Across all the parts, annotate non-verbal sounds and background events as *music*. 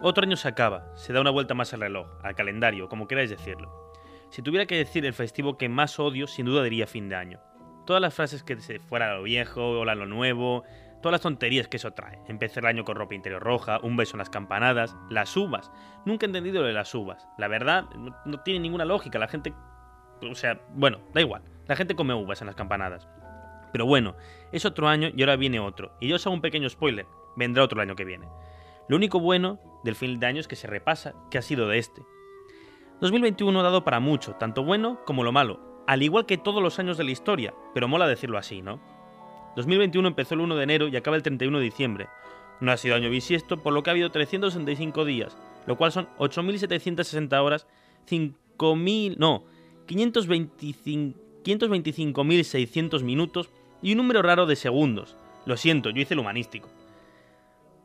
Otro año se acaba, se da una vuelta más al reloj, al calendario, como queráis decirlo. Si tuviera que decir el festivo que más odio, sin duda diría fin de año. Todas las frases que se fuera lo viejo, hola lo nuevo, todas las tonterías que eso trae. Empezar el año con ropa interior roja, un beso en las campanadas, las uvas. Nunca he entendido lo de las uvas. La verdad, no, no tiene ninguna lógica. La gente. O sea, bueno, da igual. La gente come uvas en las campanadas. Pero bueno, es otro año y ahora viene otro. Y yo os hago un pequeño spoiler. Vendrá otro año que viene. Lo único bueno del fin de año es que se repasa qué ha sido de este. 2021 ha dado para mucho, tanto bueno como lo malo, al igual que todos los años de la historia, pero mola decirlo así, ¿no? 2021 empezó el 1 de enero y acaba el 31 de diciembre. No ha sido año bisiesto, por lo que ha habido 365 días, lo cual son 8.760 horas, 5.000... no, 525.600 minutos y un número raro de segundos. Lo siento, yo hice el humanístico.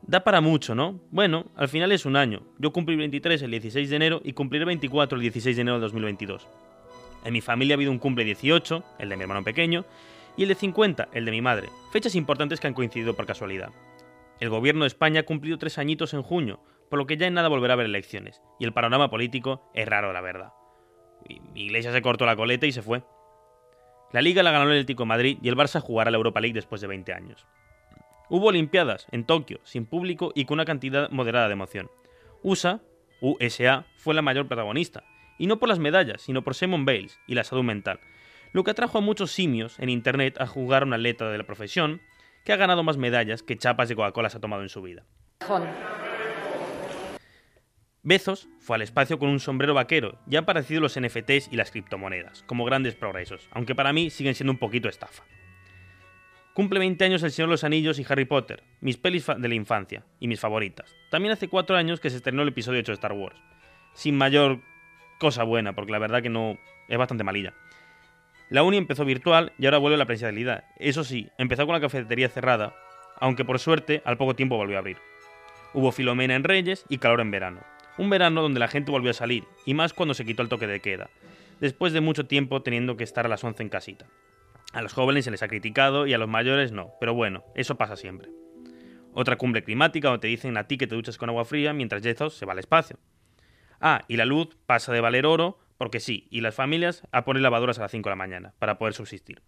Da para mucho, ¿no? Bueno, al final es un año. Yo cumplí 23 el 16 de enero y cumpliré 24 el 16 de enero de 2022. En mi familia ha habido un cumple 18, el de mi hermano pequeño, y el de 50, el de mi madre, fechas importantes que han coincidido por casualidad. El gobierno de España ha cumplido tres añitos en junio, por lo que ya en nada volverá a haber elecciones, y el panorama político es raro, la verdad. Mi iglesia se cortó la coleta y se fue. La Liga la ganó el Atlético Madrid y el Barça jugará la Europa League después de 20 años. Hubo Olimpiadas en Tokio, sin público y con una cantidad moderada de emoción. USA, USA, fue la mayor protagonista, y no por las medallas, sino por Simon Bales y la salud mental, lo que atrajo a muchos simios en internet a jugar a un atleta de la profesión que ha ganado más medallas que chapas de Coca-Cola se ha tomado en su vida. Bezos fue al espacio con un sombrero vaquero y han aparecido los NFTs y las criptomonedas como grandes progresos, aunque para mí siguen siendo un poquito estafa. Cumple 20 años El Señor de los Anillos y Harry Potter, mis pelis de la infancia y mis favoritas. También hace 4 años que se estrenó el episodio 8 de Star Wars. Sin mayor cosa buena, porque la verdad que no es bastante malilla. La uni empezó virtual y ahora vuelve a la presencialidad. Eso sí, empezó con la cafetería cerrada, aunque por suerte al poco tiempo volvió a abrir. Hubo Filomena en Reyes y calor en verano. Un verano donde la gente volvió a salir, y más cuando se quitó el toque de queda, después de mucho tiempo teniendo que estar a las 11 en casita. A los jóvenes se les ha criticado y a los mayores no, pero bueno, eso pasa siempre. Otra cumbre climática donde te dicen a ti que te duchas con agua fría mientras Jezos se va al espacio. Ah, y la luz pasa de valer oro porque sí, y las familias a poner lavadoras a las 5 de la mañana para poder subsistir.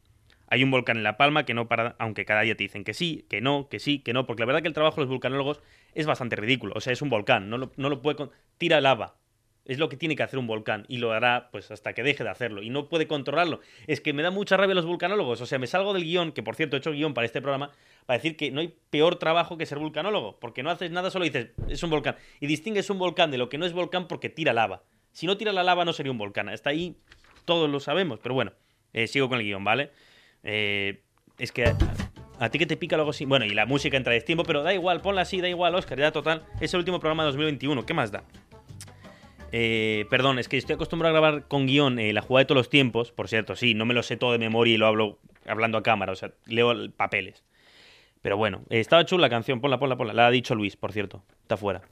Hay un volcán en La Palma que no para, aunque cada día te dicen que sí, que no, que sí, que no, porque la verdad que el trabajo de los vulcanólogos es bastante ridículo. O sea, es un volcán, no lo, no lo puede... Tira lava, es lo que tiene que hacer un volcán y lo hará pues hasta que deje de hacerlo y no puede controlarlo. Es que me da mucha rabia los vulcanólogos. O sea, me salgo del guion, que por cierto he hecho guion para este programa, para decir que no hay peor trabajo que ser vulcanólogo, porque no haces nada, solo dices, es un volcán. Y distingues un volcán de lo que no es volcán porque tira lava. Si no tira la lava no sería un volcán. Hasta ahí todos lo sabemos, pero bueno, eh, sigo con el guion, ¿vale? Eh, es que... A, ti que te pica luego sí. Bueno, y la música entra de tiempo, pero da igual, ponla así, da igual, Oscar, ya total. Es el último programa de 2021, ¿qué más da? Eh, perdón, es que estoy acostumbrado a grabar con guion eh, la jugada de todos los tiempos. Por cierto, sí, no me lo sé todo de memoria y lo hablo hablando a cámara, o sea, leo papeles. Pero bueno, eh, estaba chula la canción, ponla, ponla, ponla. La ha dicho Luis, por cierto, está fuera.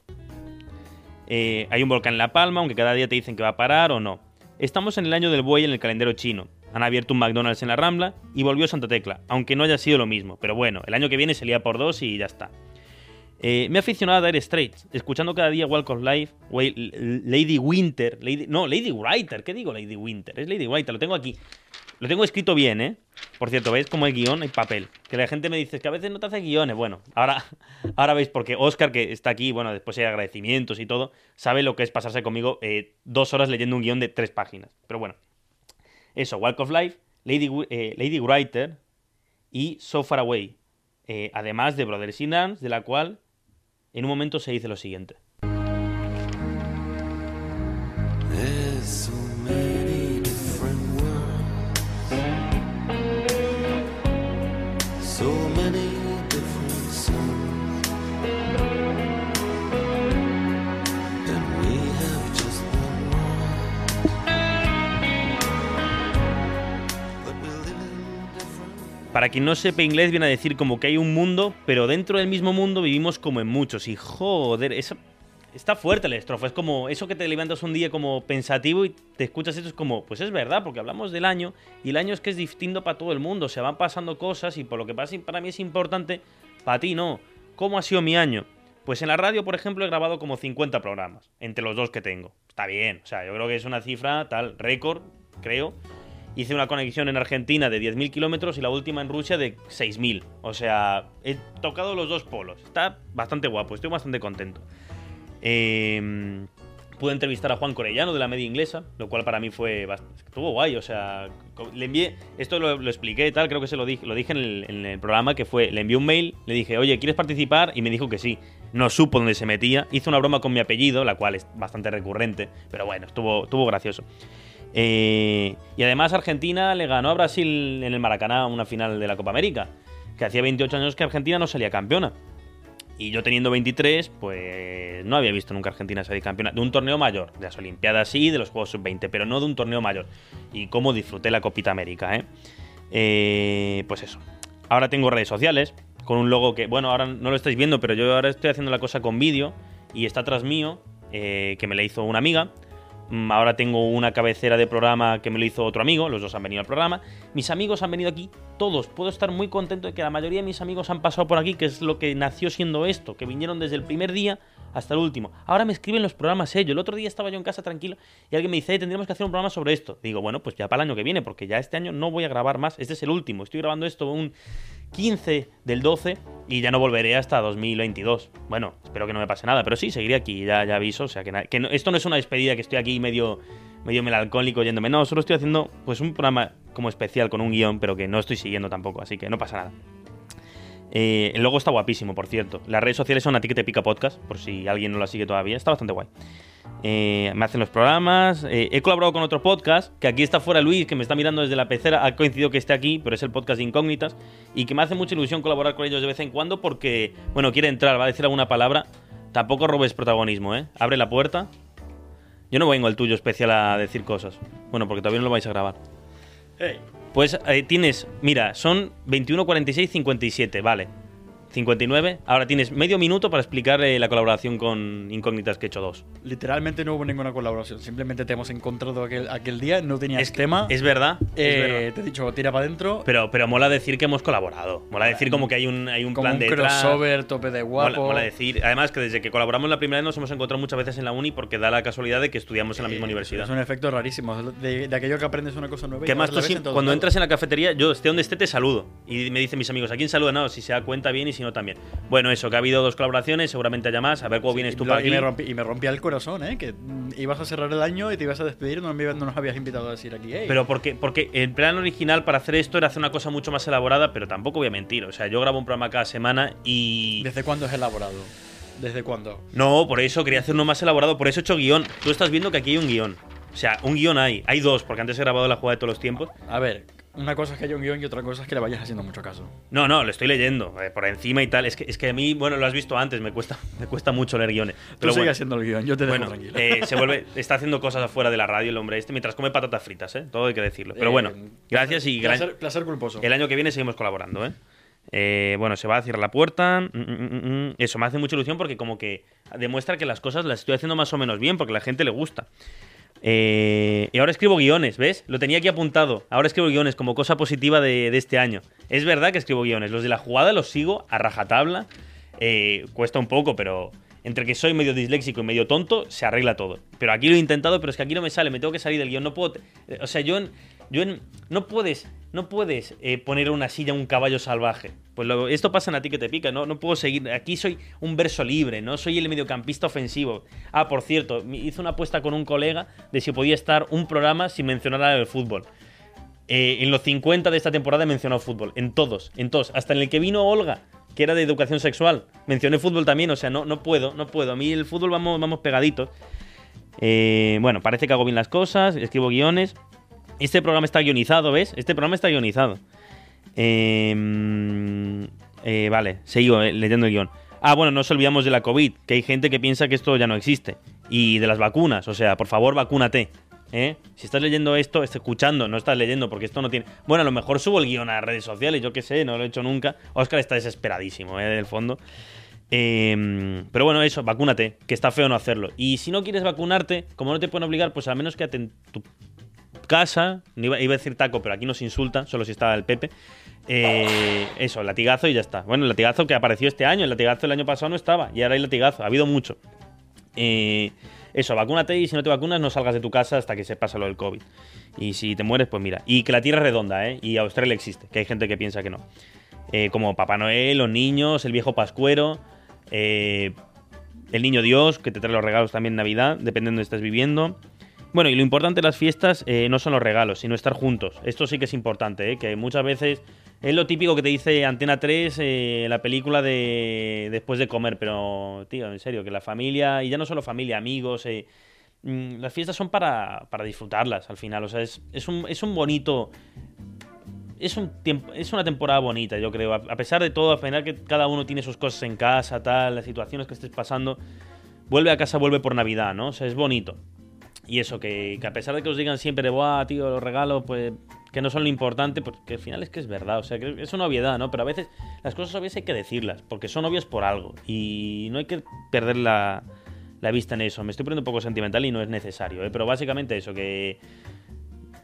hay un volcán en La Palma, aunque cada día te dicen que va a parar o no. Estamos en el año del buey en el calendario chino. Han abierto un McDonald's en la Rambla y volvió Santa Tecla, aunque no haya sido lo mismo. Pero bueno, el año que viene se lía por dos y ya está. Eh, me he aficionado a Dire Straits, escuchando cada día Walk of Life, Lady Winter, Lady, no, Lady Writer, ¿qué digo Lady Winter? Es Lady Writer, lo tengo aquí. Lo tengo escrito bien, ¿eh? Por cierto, ¿veis como el guion hay papel? Que la gente me dice que a veces no te hace guiones. Bueno, ahora, *laughs* ahora veis porque Oscar, que está aquí, bueno, después hay agradecimientos y todo, sabe lo que es pasarse conmigo eh, dos horas leyendo un guion de tres páginas. Pero bueno, eso, Walk of Life, Lady, eh, Writer y So Far Away. Además de Brothers in Arms, de la cual en un momento se dice lo siguiente. Para quien no sepa inglés, viene a decir como que hay un mundo, pero dentro del mismo mundo vivimos como en muchos. Y joder, eso, está fuerte el estrofa. Es como eso que te levantas un día como pensativo y te escuchas esto, es como, pues es verdad, porque hablamos del año y el año es que es distinto para todo el mundo. Se van pasando cosas y por lo que pasa para mí es importante, para ti no. ¿Cómo ha sido mi año? Pues en la radio, por ejemplo, he grabado como 50 programas, entre los dos que tengo. Está bien, o sea, yo creo que es una cifra tal, récord, creo. Hice una conexión en Argentina de 10.000 kilómetros y la última en Rusia de 6.000. O sea, he tocado los dos polos. Está bastante guapo, estoy bastante contento. Eh, pude entrevistar a Juan Corellano de la media inglesa, lo cual para mí fue bast- estuvo guay. O sea, le envié, esto lo, expliqué y tal, creo que se lo dije, lo dije en el, en el programa, que fue, le envié un mail, le dije, oye, ¿quieres participar? Y me dijo que sí. No supo dónde se metía, hizo una broma con mi apellido, la cual es bastante recurrente, pero bueno, estuvo, estuvo gracioso. Eh, y además Argentina le ganó a Brasil en el Maracaná una final de la Copa América, que hacía 28 años que Argentina no salía campeona. Y yo teniendo 23, pues no había visto nunca Argentina salir campeona. De un torneo mayor, de las Olimpiadas sí, de los Juegos Sub-20, pero no de un torneo mayor. Y cómo disfruté la Copita América, ¿eh? Eh, Pues eso. Ahora tengo redes sociales, con un logo que, bueno, ahora no lo estáis viendo, pero yo ahora estoy haciendo la cosa con vídeo y está atrás mío, eh, que me la hizo una amiga. Mm, Ahora tengo una cabecera de programa que me lo hizo otro amigo, los dos han venido al programa. Mis amigos han venido aquí, todos. Puedo estar muy contento de que la mayoría de mis amigos han pasado por aquí, que es lo que nació siendo esto, que vinieron desde el primer día hasta el último. Ahora me escriben los programas ellos. El otro día estaba yo en casa tranquilo y alguien me dice, "Eh, tendríamos que hacer un programa sobre esto. Digo, bueno, pues ya para el año que viene, porque ya este año no voy a grabar más. Este es el último. Estoy grabando esto un 15 del 12 y ya no volveré hasta 2022. Bueno, espero que no me pase nada, pero sí, seguiré aquí, ya, ya aviso. O sea, que no- esto no es una despedida que estoy aquí medio, medio melancólico yéndome. No, solo estoy haciendo pues un programa como especial con un guion, pero que no estoy siguiendo tampoco, así que no pasa nada. Eh, el logo está guapísimo, por cierto. Las redes sociales son a ti que te pica podcast, por si alguien no la sigue todavía. Está bastante guay. Eh, me hacen los programas. eh, he colaborado con otro podcast, que aquí está fuera Luis, que me está mirando desde la pecera. Ha coincidido que esté aquí, pero es el podcast de Incógnitas. Y que me hace mucha ilusión colaborar con ellos de vez en cuando porque, bueno, quiere entrar, va a decir alguna palabra. Tampoco robes protagonismo, ¿eh? Abre la puerta. Yo no vengo al tuyo especial a decir cosas. Bueno, porque todavía no lo vais a grabar. Pues eh, tienes, mira, son 21, 46, 57, vale. 59. Ahora tienes medio minuto para explicar eh, la colaboración con Incógnitas que he hecho dos. Literalmente no hubo ninguna colaboración. Simplemente te hemos encontrado aquel, aquel día, no tenías Es, tema. es verdad, es Eh, verdad. Te he dicho, tira para adentro. Pero, pero mola decir que hemos colaborado. Mola decir como que hay un, hay un como plan un detrás. crossover, tope de guapo. mola decir. Además, que desde que colaboramos la primera vez nos hemos encontrado muchas veces en la uni porque da la casualidad de que estudiamos en la misma Eh, universidad. Es un efecto rarísimo. De, de aquello que aprendes una cosa nueva. Que la tú cuando lados. entras en la cafetería, yo esté donde esté te saludo. Y me dicen mis amigos, ¿a quién saluda? No, si se da cuenta bien y si también. Bueno, eso, que ha habido dos colaboraciones, seguramente haya más. A ver cómo vienes tú y, para lo- aquí. y me rompí, y me rompía el corazón, ¿eh? Que mm, ibas a cerrar el año y te ibas a despedir. No, me, no nos habías invitado a decir aquí, hey. Pero porque, porque el plan original para hacer esto era hacer una cosa mucho más elaborada, pero tampoco voy a mentir. O sea, yo grabo un programa cada semana y. ¿Desde cuándo es elaborado? ¿Desde cuándo? No, por eso quería hacer uno más elaborado, por eso he hecho guion. Tú estás viendo que aquí hay un guion. O sea, un guion hay. Hay dos, porque antes he grabado la jugada de todos los tiempos. A ver, una cosa es que haya un guion y otra cosa es que le vayas haciendo mucho caso. No, no, lo estoy leyendo, eh, por encima y tal. Es que, es que a mí, bueno, lo has visto antes, me cuesta, *laughs* me cuesta mucho leer guiones. Tú Pero sigue bueno, haciendo el guion, yo te dejo bueno, tranquilo. eh, se vuelve, *laughs* está haciendo cosas afuera de la radio el hombre este mientras come patatas fritas, ¿eh? Todo hay que decirlo. Pero Eh, bueno, gracias y gran- Placer, placer culposo. el año que viene seguimos colaborando, ¿eh? Eh, bueno, se va a cerrar la puerta. mm, mm, mm. Eso me hace mucha ilusión porque como que demuestra que las cosas las estoy haciendo más o menos bien porque a la gente le gusta. Eh, y ahora escribo guiones, ¿ves? Lo tenía aquí apuntado. Ahora escribo guiones como cosa positiva de, este año. Es verdad que escribo guiones. Los de la jugada los sigo a rajatabla. Eh, cuesta un poco, pero entre que soy medio disléxico y medio tonto, se arregla todo. Pero aquí lo he intentado, pero es que aquí no me sale. Me tengo que salir del guion. No puedo. O sea, yo en, Yo no puedes, no puedes eh, poner una silla un caballo salvaje. Pues lo- esto pasa en a ti que te pica, ¿no? No puedo seguir. Aquí soy un verso libre, no soy el mediocampista ofensivo. Ah, por cierto, hice una apuesta con un colega de si podía estar un programa sin mencionar el fútbol. Eh, en los 50 de esta temporada he mencionado fútbol. En todos, en todos. Hasta en el que vino Olga, que era de educación sexual. Mencioné fútbol también, o sea, no, no puedo, no puedo. A mí el fútbol vamos, vamos pegaditos. Eh, bueno, parece que hago bien las cosas, escribo guiones. Este programa está guionizado, ¿ves? Este programa está guionizado. Mm, eh, vale, sigo eh, leyendo el guion. Ah, bueno, no nos olvidamos de la COVID, que hay gente que piensa que esto ya no existe. Y de las vacunas, o sea, por favor, vacúnate. ¿eh? Si estás leyendo esto, estás escuchando, no estás leyendo, porque esto no tiene. Bueno, a lo mejor subo el guion a redes sociales, yo qué sé, no lo he hecho nunca. Oscar está desesperadísimo, ¿eh? Del fondo. Eh, pero bueno, eso, vacúnate, que está feo no hacerlo. Y si no quieres vacunarte, como no te pueden obligar, pues al menos quédate en tu casa. No iba, iba a decir taco, pero aquí nos insulta, solo si está el Pepe. Eh, eso, latigazo y ya está. Bueno, el latigazo que apareció este año, el latigazo el año pasado no estaba, y ahora hay latigazo, ha habido mucho. Eh, eso, vacúnate y si no te vacunas no salgas de tu casa hasta que se pasa lo del COVID. Y si te mueres, pues mira. Y que la Tierra es redonda, ¿eh? Y Australia existe, que hay gente que piensa que no. Como Papá Noel, los niños, el viejo Pascuero, el niño Dios, que te trae los regalos también en Navidad, dependiendo de donde estés viviendo. Bueno, y lo importante de las fiestas eh, no son los regalos, sino estar juntos. Esto sí que es importante, ¿eh? que muchas veces es lo típico que te dice Antena 3 eh, la película de después de comer, pero, tío, en serio, que la familia, y ya no solo familia, amigos, eh, mm, las fiestas son para, para disfrutarlas al final. O sea, es, es, un, es un bonito. Es, un tiempo, es una temporada bonita, yo creo. A, a pesar de todo, al final que cada uno tiene sus cosas en casa, tal, las situaciones que estés pasando. Vuelve a casa, vuelve por Navidad, ¿no? O sea, es bonito. Y eso, que, que a pesar de que os digan siempre, ¡buah, tío, los regalos, pues que no son lo importante, pues que al final es que es verdad, o sea, que es una obviedad, ¿no? Pero a veces las cosas obvias hay que decirlas, porque son obvias por algo. Y no hay que perder la, la vista en eso. Me estoy poniendo un poco sentimental y no es necesario, ¿eh? Pero básicamente eso, que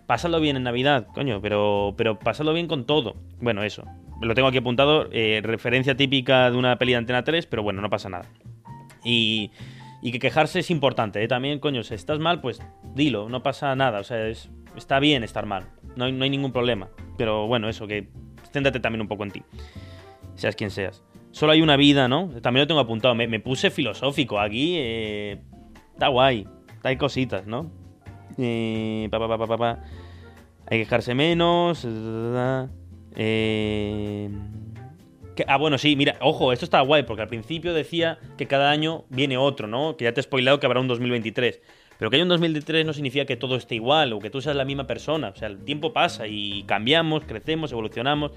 pásadlo bien en Navidad, coño, pero, pero pásadlo bien con todo. Bueno, eso. Lo tengo aquí apuntado, eh, referencia típica de una peli de Antena 3, pero bueno, no pasa nada. Y, y que quejarse es importante, ¿eh? También, coño, si estás mal, pues dilo, no pasa nada. O sea, es, está bien estar mal, no hay, no hay ningún problema. Pero bueno, eso, que céntrate también un poco en ti, seas quien seas. Solo hay una vida, ¿no? También lo tengo apuntado, me, puse filosófico aquí, eh, está guay, hay cositas, ¿no? Eh, pa, pa, pa, pa. Hay que quejarse menos. Eh, que- ah, bueno, sí, mira, ojo, esto está guay, porque al principio decía que cada año viene otro, ¿no? Que ya te he spoilado que habrá un 2023. Pero que haya un 2023 no significa que todo esté igual o que tú seas la misma persona. O sea, el tiempo pasa y cambiamos, crecemos, evolucionamos.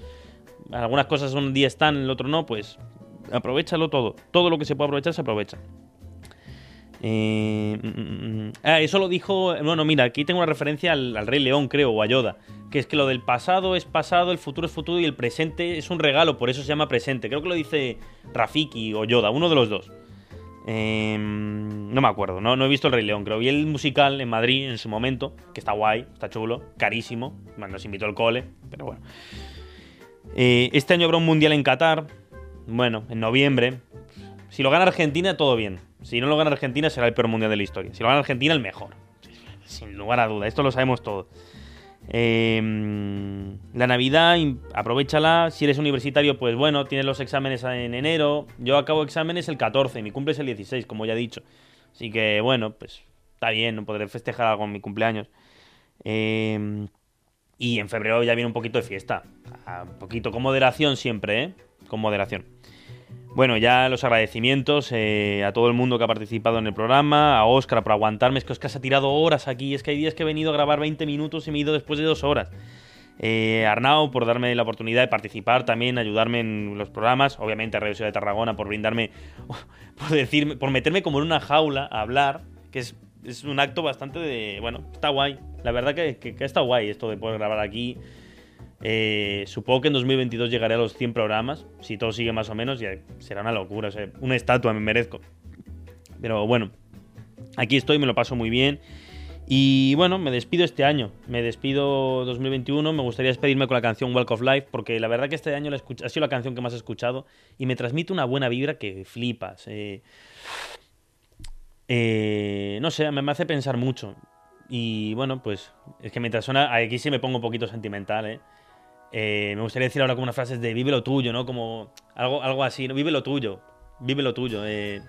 Algunas cosas un día están, el otro no, pues aprovechalo todo. Todo lo que se puede aprovechar se aprovecha. Eh, mm, mm, mm. ah, eso lo dijo. Bueno, mira, aquí tengo una referencia al, al Rey León, creo, o a Yoda. Que es que lo del pasado es pasado, el futuro es futuro y el presente es un regalo, por eso se llama presente. Creo que lo dice Rafiki o Yoda, uno de los dos. Eh, no me acuerdo, no, he visto el Rey León. Creo vi el musical en Madrid en su momento, que está guay, está chulo, carísimo. Nos invitó el cole, pero bueno. Eh, este año habrá un mundial en Qatar. Bueno, en noviembre. Si lo gana Argentina, todo bien. Si no lo gana Argentina, será el peor mundial de la historia. Si lo gana Argentina, el mejor. Sin lugar a duda. Esto lo sabemos todos. Eh, la Navidad, aprovechala. Si eres universitario, pues bueno, tienes los exámenes en enero. Yo acabo exámenes el 14, mi cumple es el 16, como ya he dicho. Así que bueno, pues está bien, no podré festejar algo en mi cumpleaños. Eh, y en febrero ya viene un poquito de fiesta. Ah, Un poquito, con moderación siempre, ¿eh? Con moderación. Bueno, ya los agradecimientos eh, a todo el mundo que ha participado en el programa, a Óscar por aguantarme, es que Óscar se ha tirado horas aquí, es que hay días que he venido a grabar 20 minutos y me he ido después de dos horas. Eh, Arnau por darme la oportunidad de participar también, ayudarme en los programas, obviamente a Radio Ciudad de Tarragona por brindarme, *laughs* por decirme, por meterme como en una jaula a hablar, que es, es un acto bastante de, bueno, está guay. La verdad que, que, que está guay esto de poder grabar aquí. Eh, supongo que en 2022 llegaré a los 100 programas. Si todo sigue más o menos, ya será una locura. una estatua me merezco. Pero bueno, aquí estoy, me lo paso muy bien. Y bueno, me despido este año. Me despido 2021. Me gustaría despedirme con la canción Walk of Life, porque la verdad que este año la ha sido la canción que más he escuchado y me transmite una buena vibra que flipas. eh. Eh, no sé, me hace pensar mucho. Y bueno, pues es que mientras suena, aquí sí me pongo un poquito sentimental, ¿eh? Eh, me gustaría decir ahora como unas frases de vive lo tuyo, ¿no? Como algo, algo así, ¿no? Vive lo tuyo, vive lo tuyo. Eh.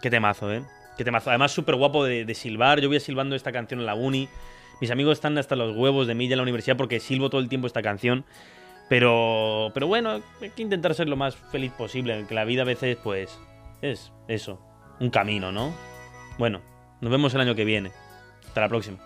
Qué temazo, ¿eh? Qué temazo. Además, súper guapo de, de silbar. Yo voy silbando esta canción en la uni. Mis amigos están hasta los huevos de mí ya en la universidad porque silbo todo el tiempo esta canción. Pero, pero bueno, hay que intentar ser lo más feliz posible. Que la vida a veces, pues, es eso. Un camino, ¿no? Bueno, nos vemos el año que viene. Hasta la próxima.